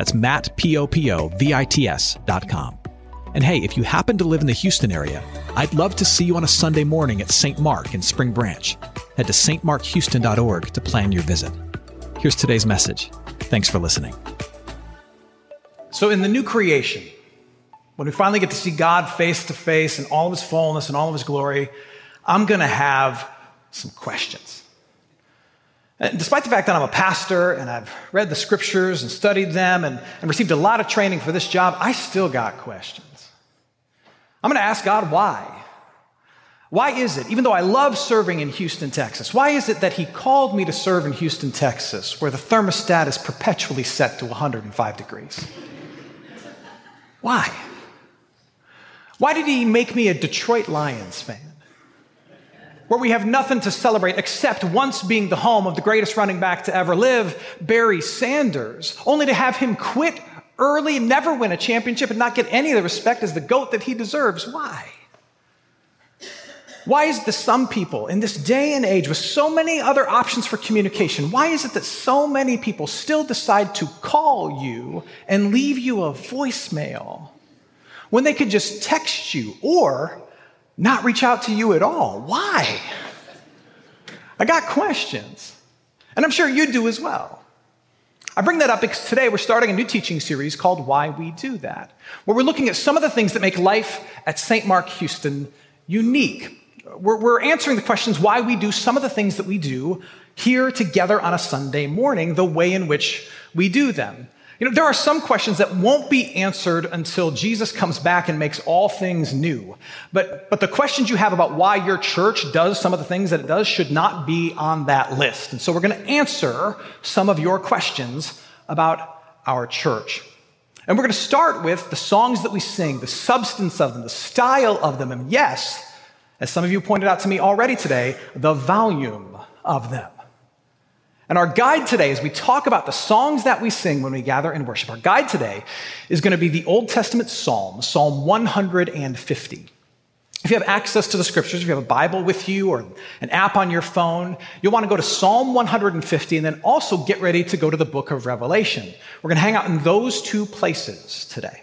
That's Matt, P-O-P-O-V-I-T-S dot com. And hey, if you happen to live in the Houston area, I'd love to see you on a Sunday morning at St. Mark in Spring Branch. Head to stmarkhouston.org to plan your visit. Here's today's message. Thanks for listening. So, in the new creation, when we finally get to see God face to face in all of his fullness and all of his glory, I'm going to have some questions. And despite the fact that I'm a pastor and I've read the scriptures and studied them and, and received a lot of training for this job, I still got questions. I'm going to ask God why. Why is it, even though I love serving in Houston, Texas, why is it that He called me to serve in Houston, Texas, where the thermostat is perpetually set to 105 degrees? Why? Why did He make me a Detroit Lions fan? Where we have nothing to celebrate except once being the home of the greatest running back to ever live, Barry Sanders, only to have him quit early, never win a championship, and not get any of the respect as the GOAT that he deserves. Why? Why is it that some people in this day and age with so many other options for communication, why is it that so many people still decide to call you and leave you a voicemail when they could just text you or not reach out to you at all? Why? I got questions. And I'm sure you do as well. I bring that up because today we're starting a new teaching series called Why We Do That, where we're looking at some of the things that make life at St. Mark Houston unique. We're, we're, answering the questions why we do some of the things that we do here together on a Sunday morning, the way in which we do them. You know, there are some questions that won't be answered until Jesus comes back and makes all things new. But, but the questions you have about why your church does some of the things that it does should not be on that list. And so we're going to answer some of your questions about our church. And we're going to start with the songs that we sing, the substance of them, the style of them, and yes, as some of you pointed out to me already today, the volume of them. And our guide today, as we talk about the songs that we sing when we gather and worship, our guide today is going to be the Old Testament Psalm, Psalm 150. If you have access to the scriptures, if you have a Bible with you or an app on your phone, you'll want to go to Psalm 150 and then also get ready to go to the book of Revelation. We're going to hang out in those two places today.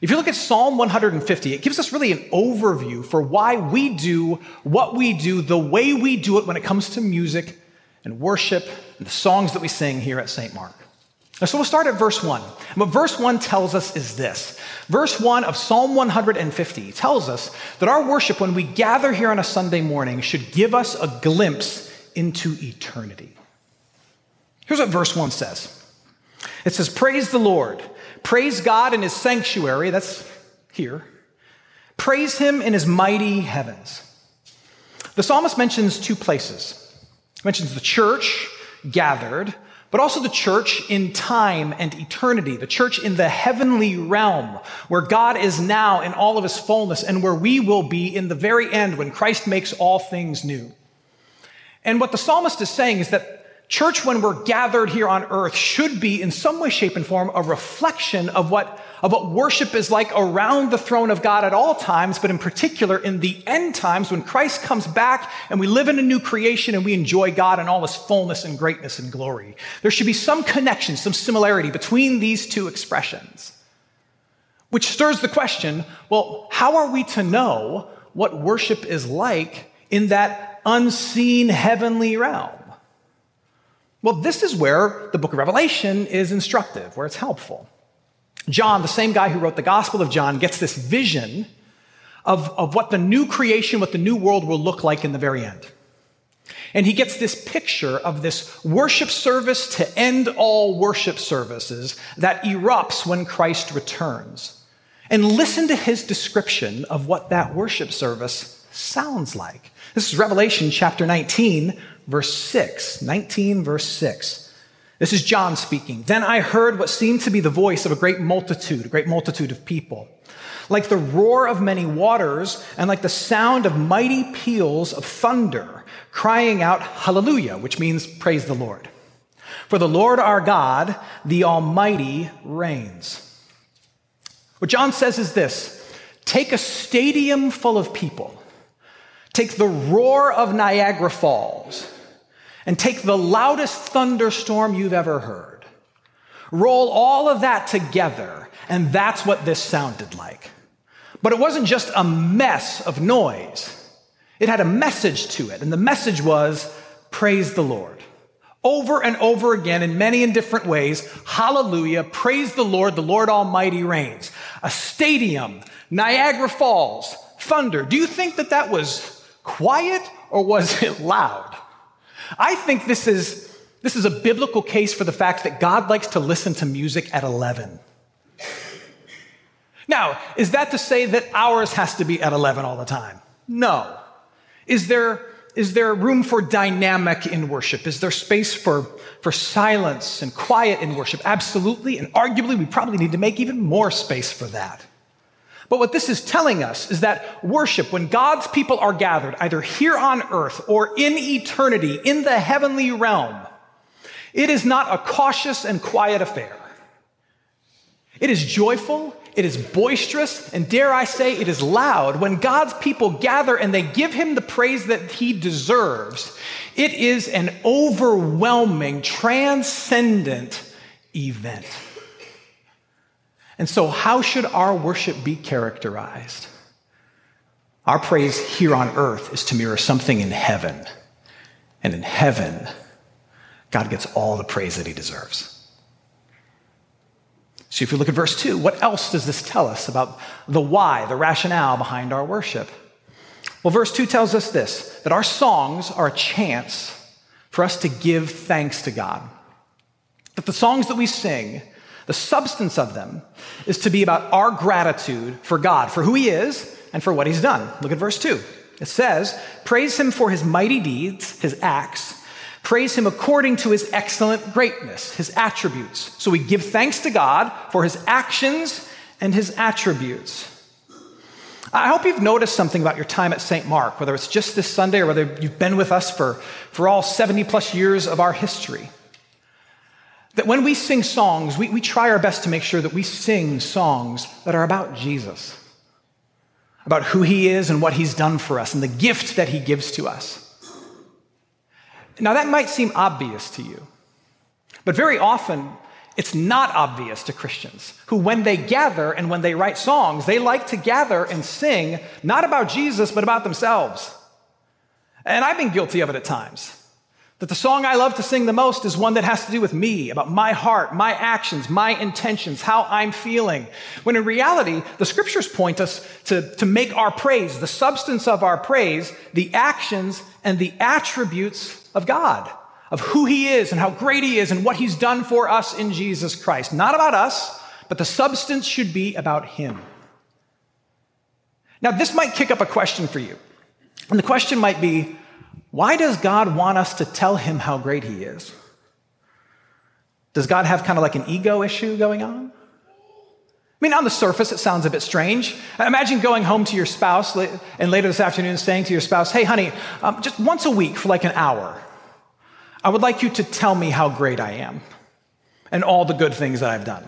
If you look at Psalm 150, it gives us really an overview for why we do what we do the way we do it when it comes to music and worship and the songs that we sing here at St. Mark. So we'll start at verse 1. What verse 1 tells us is this. Verse 1 of Psalm 150 tells us that our worship, when we gather here on a Sunday morning, should give us a glimpse into eternity. Here's what verse 1 says it says, Praise the Lord. Praise God in his sanctuary. That's here. Praise him in his mighty heavens. The psalmist mentions two places mentions the church gathered, but also the church in time and eternity, the church in the heavenly realm, where God is now in all of his fullness and where we will be in the very end when Christ makes all things new. And what the psalmist is saying is that church, when we're gathered here on earth, should be in some way, shape, and form a reflection of what of what worship is like around the throne of God at all times, but in particular in the end times when Christ comes back and we live in a new creation and we enjoy God in all his fullness and greatness and glory. There should be some connection, some similarity between these two expressions, which stirs the question well, how are we to know what worship is like in that unseen heavenly realm? Well, this is where the book of Revelation is instructive, where it's helpful. John, the same guy who wrote the Gospel of John, gets this vision of, of what the new creation, what the new world will look like in the very end. And he gets this picture of this worship service to end all worship services that erupts when Christ returns. And listen to his description of what that worship service sounds like. This is Revelation chapter 19, verse 6. 19, verse 6. This is John speaking. Then I heard what seemed to be the voice of a great multitude, a great multitude of people, like the roar of many waters and like the sound of mighty peals of thunder, crying out, Hallelujah, which means praise the Lord. For the Lord our God, the Almighty, reigns. What John says is this take a stadium full of people, take the roar of Niagara Falls and take the loudest thunderstorm you've ever heard. Roll all of that together, and that's what this sounded like. But it wasn't just a mess of noise, it had a message to it, and the message was praise the Lord. Over and over again, in many and different ways, hallelujah, praise the Lord, the Lord Almighty reigns. A stadium, Niagara Falls, thunder. Do you think that that was quiet or was it loud? I think this is, this is a biblical case for the fact that God likes to listen to music at 11. Now, is that to say that ours has to be at 11 all the time? No. Is there, is there room for dynamic in worship? Is there space for, for silence and quiet in worship? Absolutely. And arguably, we probably need to make even more space for that. But what this is telling us is that worship, when God's people are gathered, either here on earth or in eternity, in the heavenly realm, it is not a cautious and quiet affair. It is joyful, it is boisterous, and dare I say, it is loud. When God's people gather and they give him the praise that he deserves, it is an overwhelming, transcendent event. And so, how should our worship be characterized? Our praise here on earth is to mirror something in heaven. And in heaven, God gets all the praise that he deserves. So, if you look at verse 2, what else does this tell us about the why, the rationale behind our worship? Well, verse 2 tells us this that our songs are a chance for us to give thanks to God. That the songs that we sing the substance of them is to be about our gratitude for God, for who He is and for what He's done. Look at verse 2. It says, Praise Him for His mighty deeds, His acts. Praise Him according to His excellent greatness, His attributes. So we give thanks to God for His actions and His attributes. I hope you've noticed something about your time at St. Mark, whether it's just this Sunday or whether you've been with us for, for all 70 plus years of our history. That when we sing songs, we, we try our best to make sure that we sing songs that are about Jesus, about who he is and what he's done for us and the gift that he gives to us. Now, that might seem obvious to you, but very often it's not obvious to Christians who, when they gather and when they write songs, they like to gather and sing not about Jesus, but about themselves. And I've been guilty of it at times. That the song I love to sing the most is one that has to do with me, about my heart, my actions, my intentions, how I'm feeling. When in reality, the scriptures point us to, to make our praise, the substance of our praise, the actions and the attributes of God, of who He is and how great He is and what He's done for us in Jesus Christ. Not about us, but the substance should be about Him. Now, this might kick up a question for you. And the question might be, why does God want us to tell him how great he is? Does God have kind of like an ego issue going on? I mean, on the surface, it sounds a bit strange. Imagine going home to your spouse and later this afternoon saying to your spouse, Hey, honey, um, just once a week for like an hour, I would like you to tell me how great I am and all the good things that I've done.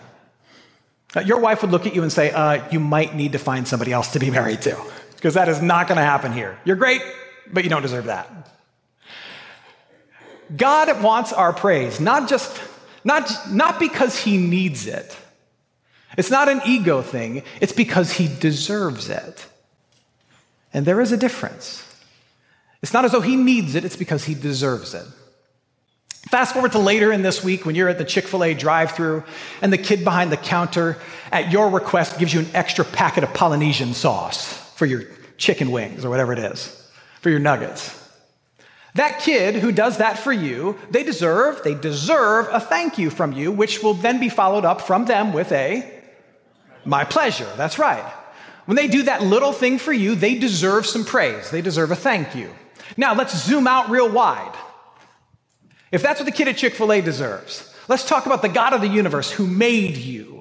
Uh, your wife would look at you and say, uh, You might need to find somebody else to be married to, because that is not going to happen here. You're great, but you don't deserve that. God wants our praise, not just, not, not because he needs it. It's not an ego thing, it's because he deserves it. And there is a difference. It's not as though he needs it, it's because he deserves it. Fast forward to later in this week when you're at the Chick fil A drive through and the kid behind the counter, at your request, gives you an extra packet of Polynesian sauce for your chicken wings or whatever it is, for your nuggets. That kid who does that for you, they deserve, they deserve a thank you from you, which will then be followed up from them with a my pleasure. That's right. When they do that little thing for you, they deserve some praise. They deserve a thank you. Now let's zoom out real wide. If that's what the kid at Chick fil A deserves, Let's talk about the God of the universe who made you,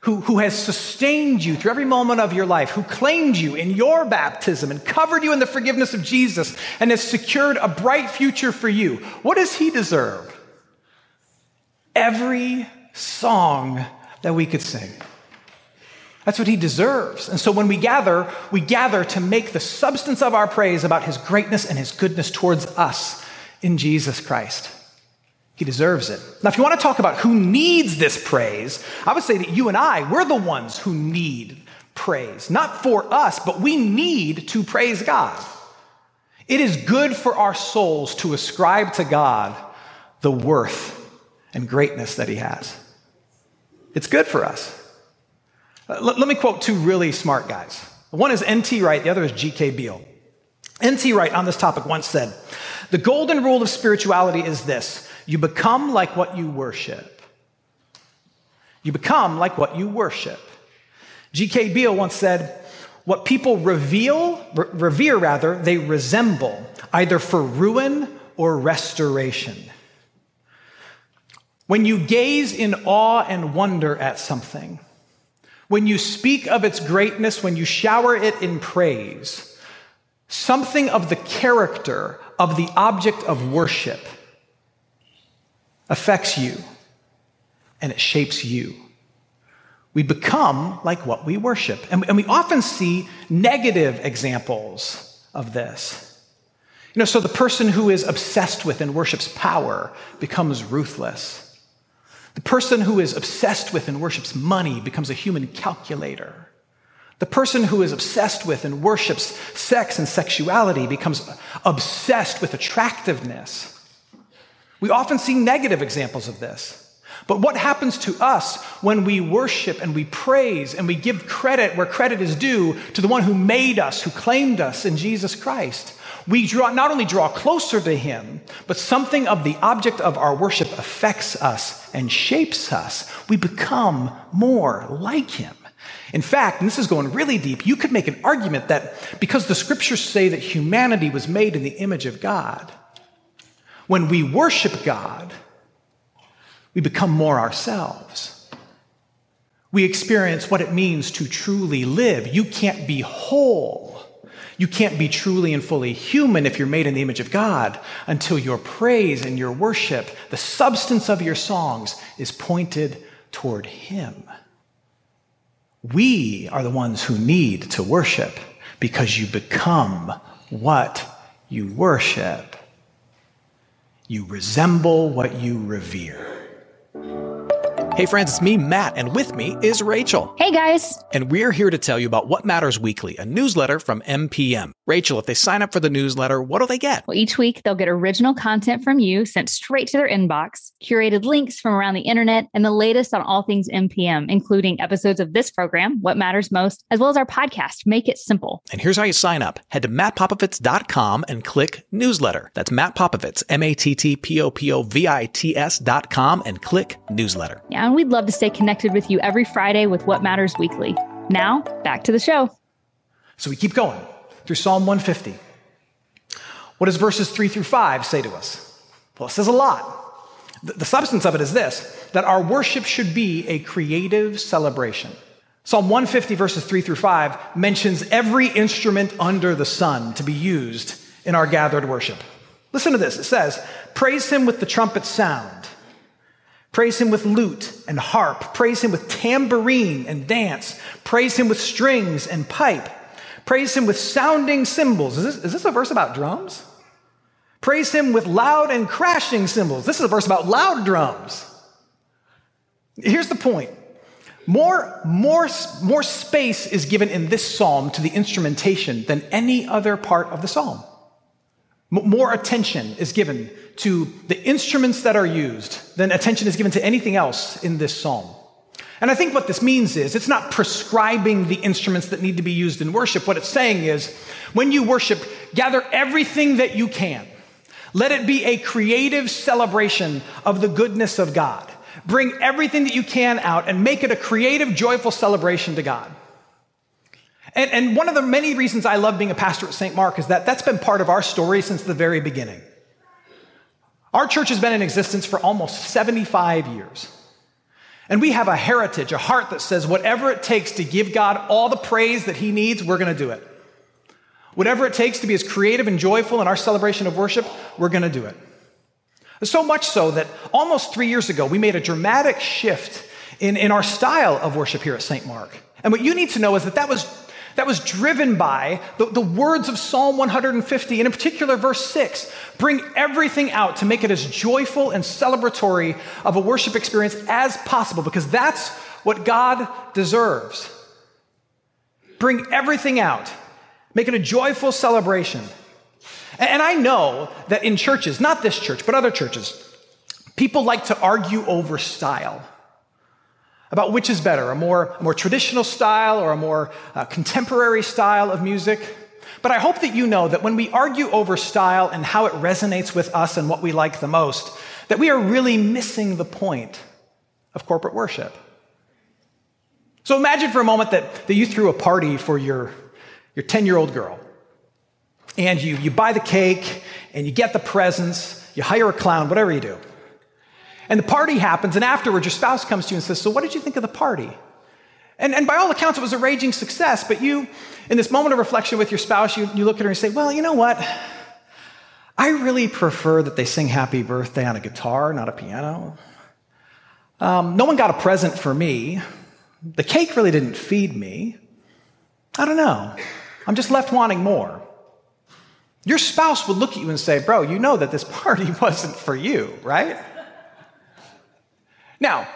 who, who has sustained you through every moment of your life, who claimed you in your baptism and covered you in the forgiveness of Jesus and has secured a bright future for you. What does he deserve? Every song that we could sing. That's what he deserves. And so when we gather, we gather to make the substance of our praise about his greatness and his goodness towards us in Jesus Christ. He deserves it. Now, if you want to talk about who needs this praise, I would say that you and I, we're the ones who need praise. Not for us, but we need to praise God. It is good for our souls to ascribe to God the worth and greatness that he has. It's good for us. Uh, let, me quote two really smart guys. One is N.T. Wright, the other is G.K. Beale. N.T. Wright on this topic once said, The golden rule of spirituality is this you become like what you worship. You become like what you worship. G.K. Beale once said, What people reveal, re- revere rather, they resemble, either for ruin or restoration. When you gaze in awe and wonder at something, when you speak of its greatness, when you shower it in praise, something of the character of the object of worship affects you and it shapes you. We become like what we worship. And, we often see negative examples of this. You know, so the person who is obsessed with and worships power becomes ruthless. The person who is obsessed with and worships money becomes a human calculator. The person who is obsessed with and worships sex and sexuality becomes obsessed with attractiveness. We often see negative examples of this. But what happens to us when we worship and we praise and we give credit where credit is due to the one who made us, who claimed us in Jesus Christ? we draw, not only draw closer to Him, but something of the object of our worship affects us and shapes us. We become more like Him. In fact, and this is going really deep, you could make an argument that because the scriptures say that humanity was made in the image of God, when we worship God, we become more ourselves. We experience what it means to truly live. You can't be whole you can't be truly and fully human if you're made in the image of God until your praise and your worship, the substance of your songs, is pointed toward Him. We are the ones who need to worship because you become what you worship. You resemble what you revere. Hey, friends, it's me, Matt, and with me is Rachel. Hey, guys. And we're here to tell you about What Matters Weekly, a newsletter from MPM. Rachel, if they sign up for the newsletter, what do they get? Well, each week they'll get original content from you sent straight to their inbox, curated links from around the internet, and the latest on all things MPM, including episodes of this program, What Matters Most, as well as our podcast, Make It Simple. And here's how you sign up. Head to mattpopovits.com and click newsletter. That's Matt Popovits, M A T T P O P O V I T S.com, and click newsletter. Yeah, and we'd love to stay connected with you every Friday with What Matters Weekly. Now, back to the show. So we keep going through Psalm 150. What does verses 3 through 5 say to us? Well, it says a lot. The substance of it is this that our worship should be a creative celebration. Psalm 150, verses 3 through 5, mentions every instrument under the sun to be used in our gathered worship. Listen to this it says, Praise him with the trumpet sound, praise him with lute and harp, praise him with tambourine and dance, praise him with strings and pipe. Praise him with sounding cymbals. Is this, is this a verse about drums? Praise him with loud and crashing cymbals. This is a verse about loud drums. Here's the point more, more, more space is given in this psalm to the instrumentation than any other part of the psalm. More attention is given to the instruments that are used than attention is given to anything else in this psalm. And I think what this means is it's not prescribing the instruments that need to be used in worship. What it's saying is when you worship, gather everything that you can. Let it be a creative celebration of the goodness of God. Bring everything that you can out and make it a creative, joyful celebration to God. And, and one of the many reasons I love being a pastor at St. Mark is that that's been part of our story since the very beginning. Our church has been in existence for almost 75 years. And we have a heritage, a heart that says whatever it takes to give God all the praise that He needs, we're going to do it. Whatever it takes to be as creative and joyful in our celebration of worship, we're going to do it. So much so that almost three years ago, we made a dramatic shift in, in our style of worship here at St. Mark. And what you need to know is that that was, that was driven by the, the words of Psalm 150, and in particular, verse 6 bring everything out to make it as joyful and celebratory of a worship experience as possible, because that's what God deserves. Bring everything out, make it a joyful celebration. And I know that in churches, not this church, but other churches, people like to argue over style about which is better, a more, more traditional style or a more uh, contemporary style of music. But I hope that you know that when we argue over style and how it resonates with us and what we like the most, that we are really missing the point of corporate worship. So imagine for a moment that, that you threw a party for your, your 10 year old girl. And you, you buy the cake and you get the presents, you hire a clown, whatever you do. And the party happens, and afterwards, your spouse comes to you and says, So, what did you think of the party? And, and by all accounts, it was a raging success. But you, in this moment of reflection with your spouse, you, you look at her and say, Well, you know what? I really prefer that they sing happy birthday on a guitar, not a piano. Um, no one got a present for me. The cake really didn't feed me. I don't know. I'm just left wanting more. Your spouse would look at you and say, Bro, you know that this party wasn't for you, right? Now,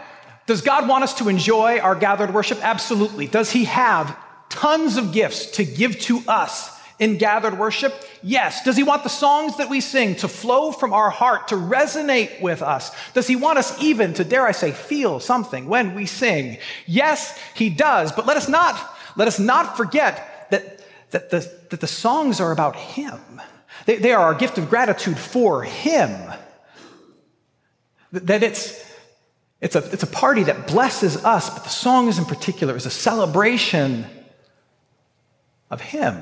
does God want us to enjoy our gathered worship? Absolutely. Does He have tons of gifts to give to us in gathered worship? Yes. Does He want the songs that we sing to flow from our heart, to resonate with us? Does He want us even to, dare I say, feel something when we sing? Yes, He does. But let us not, let us not forget that, that, the, that the songs are about Him. They, they are our gift of gratitude for Him. That it's, it's a, it's a party that blesses us, but the songs in particular is a celebration of Him.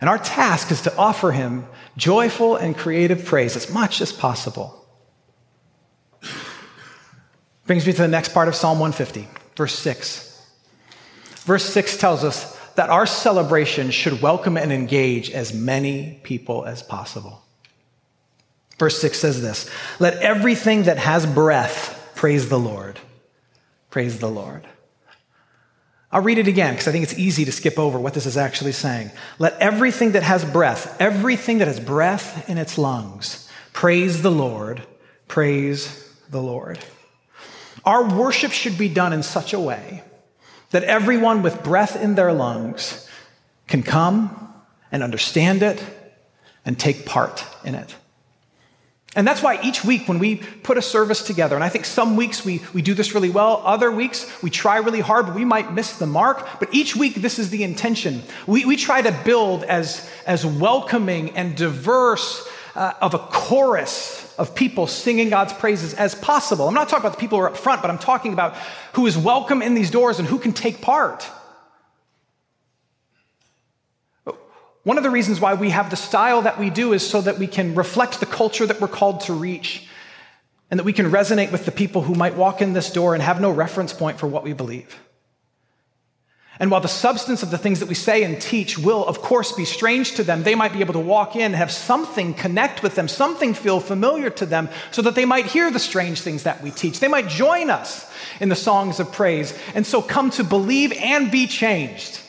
And our task is to offer Him joyful and creative praise as much as possible. Brings me to the next part of Psalm 150, verse 6. Verse 6 tells us that our celebration should welcome and engage as many people as possible. Verse 6 says this Let everything that has breath praise the Lord. Praise the Lord. I'll read it again because I think it's easy to skip over what this is actually saying. Let everything that has breath, everything that has breath in its lungs, praise the Lord. Praise the Lord. Our worship should be done in such a way that everyone with breath in their lungs can come and understand it and take part in it. And that's why each week when we put a service together, and I think some weeks we, we do this really well, other weeks we try really hard, but we might miss the mark. But each week, this is the intention. We, we try to build as, as welcoming and diverse uh, of a chorus of people singing God's praises as possible. I'm not talking about the people who are up front, but I'm talking about who is welcome in these doors and who can take part. One of the reasons why we have the style that we do is so that we can reflect the culture that we're called to reach and that we can resonate with the people who might walk in this door and have no reference point for what we believe. And while the substance of the things that we say and teach will, of course, be strange to them, they might be able to walk in and have something connect with them, something feel familiar to them, so that they might hear the strange things that we teach. They might join us in the songs of praise, and so come to believe and be changed.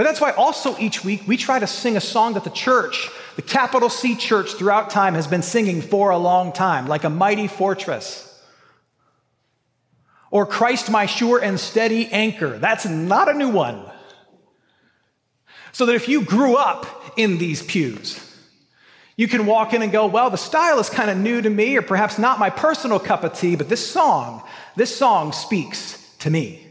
But that's why also each week we try to sing a song that the church, the capital C church throughout time, has been singing for a long time, like a mighty fortress. Or Christ, my sure and steady anchor. That's not a new one. So that if you grew up in these pews, you can walk in and go, well, the style is kind of new to me, or perhaps not my personal cup of tea, but this song, this song speaks to me.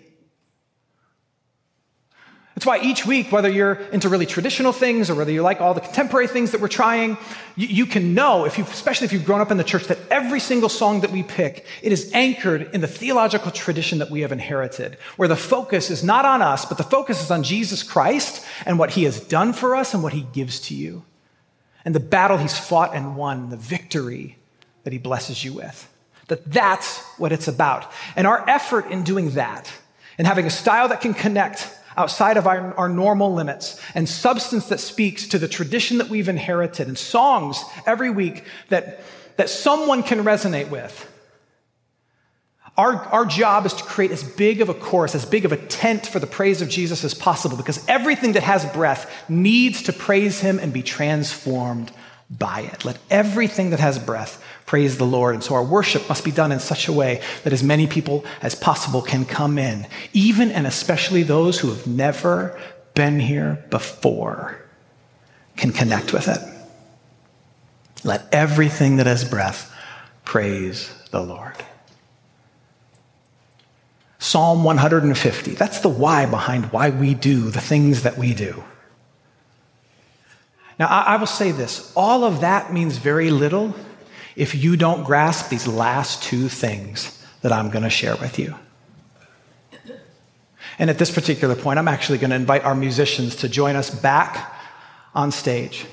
That's why each week, whether you're into really traditional things or whether you like all the contemporary things that we're trying, you, you can know, if you, especially if you've grown up in the church, that every single song that we pick, it is anchored in the theological tradition that we have inherited, where the focus is not on us, but the focus is on Jesus Christ and what he has done for us and what he gives to you. and the battle he's fought and won, the victory that he blesses you with. That that's what it's about. And our effort in doing that and having a style that can connect outside of our, our normal limits and substance that speaks to the tradition that we've inherited and songs every week that, that someone can resonate with. Our, our job is to create as big of a chorus, as big of a tent for the praise of Jesus as possible because everything that has breath needs to praise him and be transformed by it. Let everything that has breath praise the Lord. And so our worship must be done in such a way that as many people as possible can come in, even and especially those who have never been here before can connect with it. Let everything that has breath praise the Lord. Psalm 150. That's the why behind why we do the things that we do. Now, I, will say this all of that means very little if you don't grasp these last two things that I'm going to share with you. And at this particular point, I'm actually going to invite our musicians to join us back on stage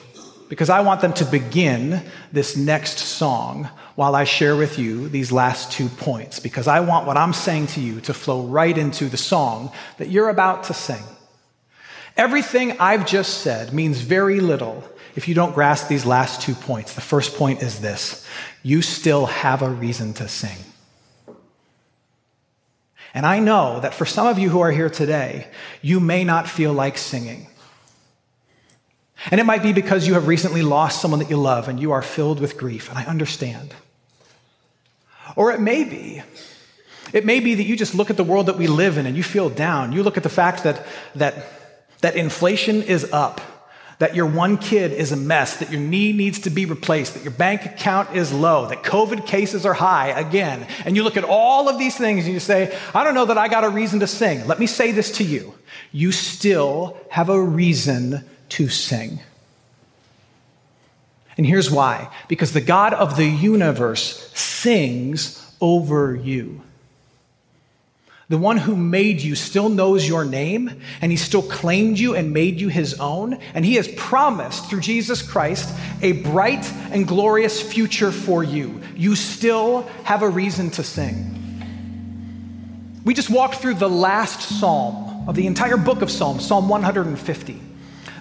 because I want them to begin this next song while I share with you these last two points, because I want what I'm saying to you to flow right into the song that you're about to sing. Everything I've just said means very little if you don't grasp these last two points. The first point is this you still have a reason to sing. And I know that for some of you who are here today, you may not feel like singing. And it might be because you have recently lost someone that you love and you are filled with grief, and I understand. Or it may be, it may be that you just look at the world that we live in and you feel down. You look at the fact that, that, that inflation is up, that your one kid is a mess, that your knee needs to be replaced, that your bank account is low, that COVID cases are high again. And you look at all of these things and you say, I don't know that I got a reason to sing. Let me say this to you. You still have a reason to sing. And here's why because the God of the universe sings over you. The one who made you still knows your name, and he still claimed you and made you his own. And he has promised through Jesus Christ a bright and glorious future for you. You still have a reason to sing. We just walked through the last psalm of the entire book of Psalms, Psalm 150.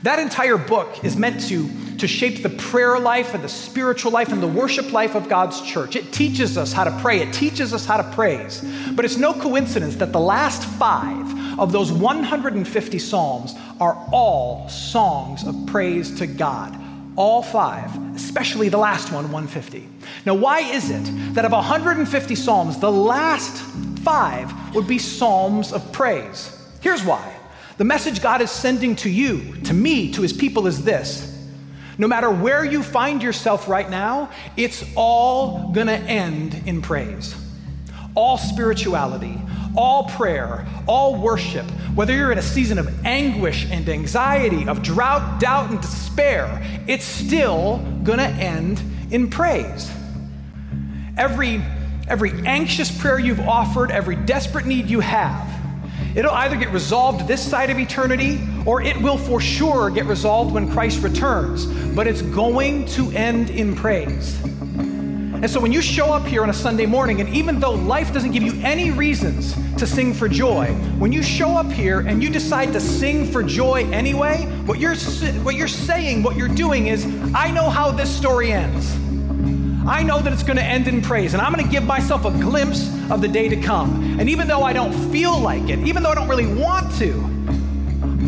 That entire book is meant to, to shape the prayer life and the spiritual life and the worship life of God's church. It teaches us how to pray, it teaches us how to praise. But it's no coincidence that the last five of those 150 Psalms are all songs of praise to God. All five, especially the last one, 150. Now, why is it that of 150 Psalms, the last five would be Psalms of praise? Here's why. The message God is sending to you, to me, to his people is this. No matter where you find yourself right now, it's all gonna end in praise. All spirituality, all prayer, all worship, whether you're in a season of anguish and anxiety, of drought, doubt, and despair, it's still gonna end in praise. Every, every anxious prayer you've offered, every desperate need you have, It'll either get resolved this side of eternity or it will for sure get resolved when Christ returns. But it's going to end in praise. And so when you show up here on a Sunday morning, and even though life doesn't give you any reasons to sing for joy, when you show up here and you decide to sing for joy anyway, what you're, what you're saying, what you're doing is, I know how this story ends. I know that it's going to end in praise, and I'm going to give myself a glimpse of the day to come. And even though I don't feel like it, even though I don't really want to,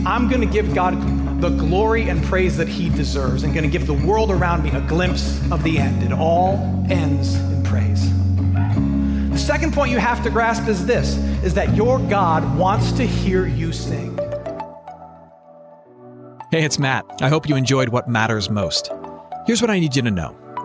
I'm going to give God the glory and praise that He deserves, and going to give the world around me a glimpse of the end. It all ends in praise. The second point you have to grasp is this is that your God wants to hear you sing. Hey, it's Matt. I hope you enjoyed what matters most. Here's what I need you to know.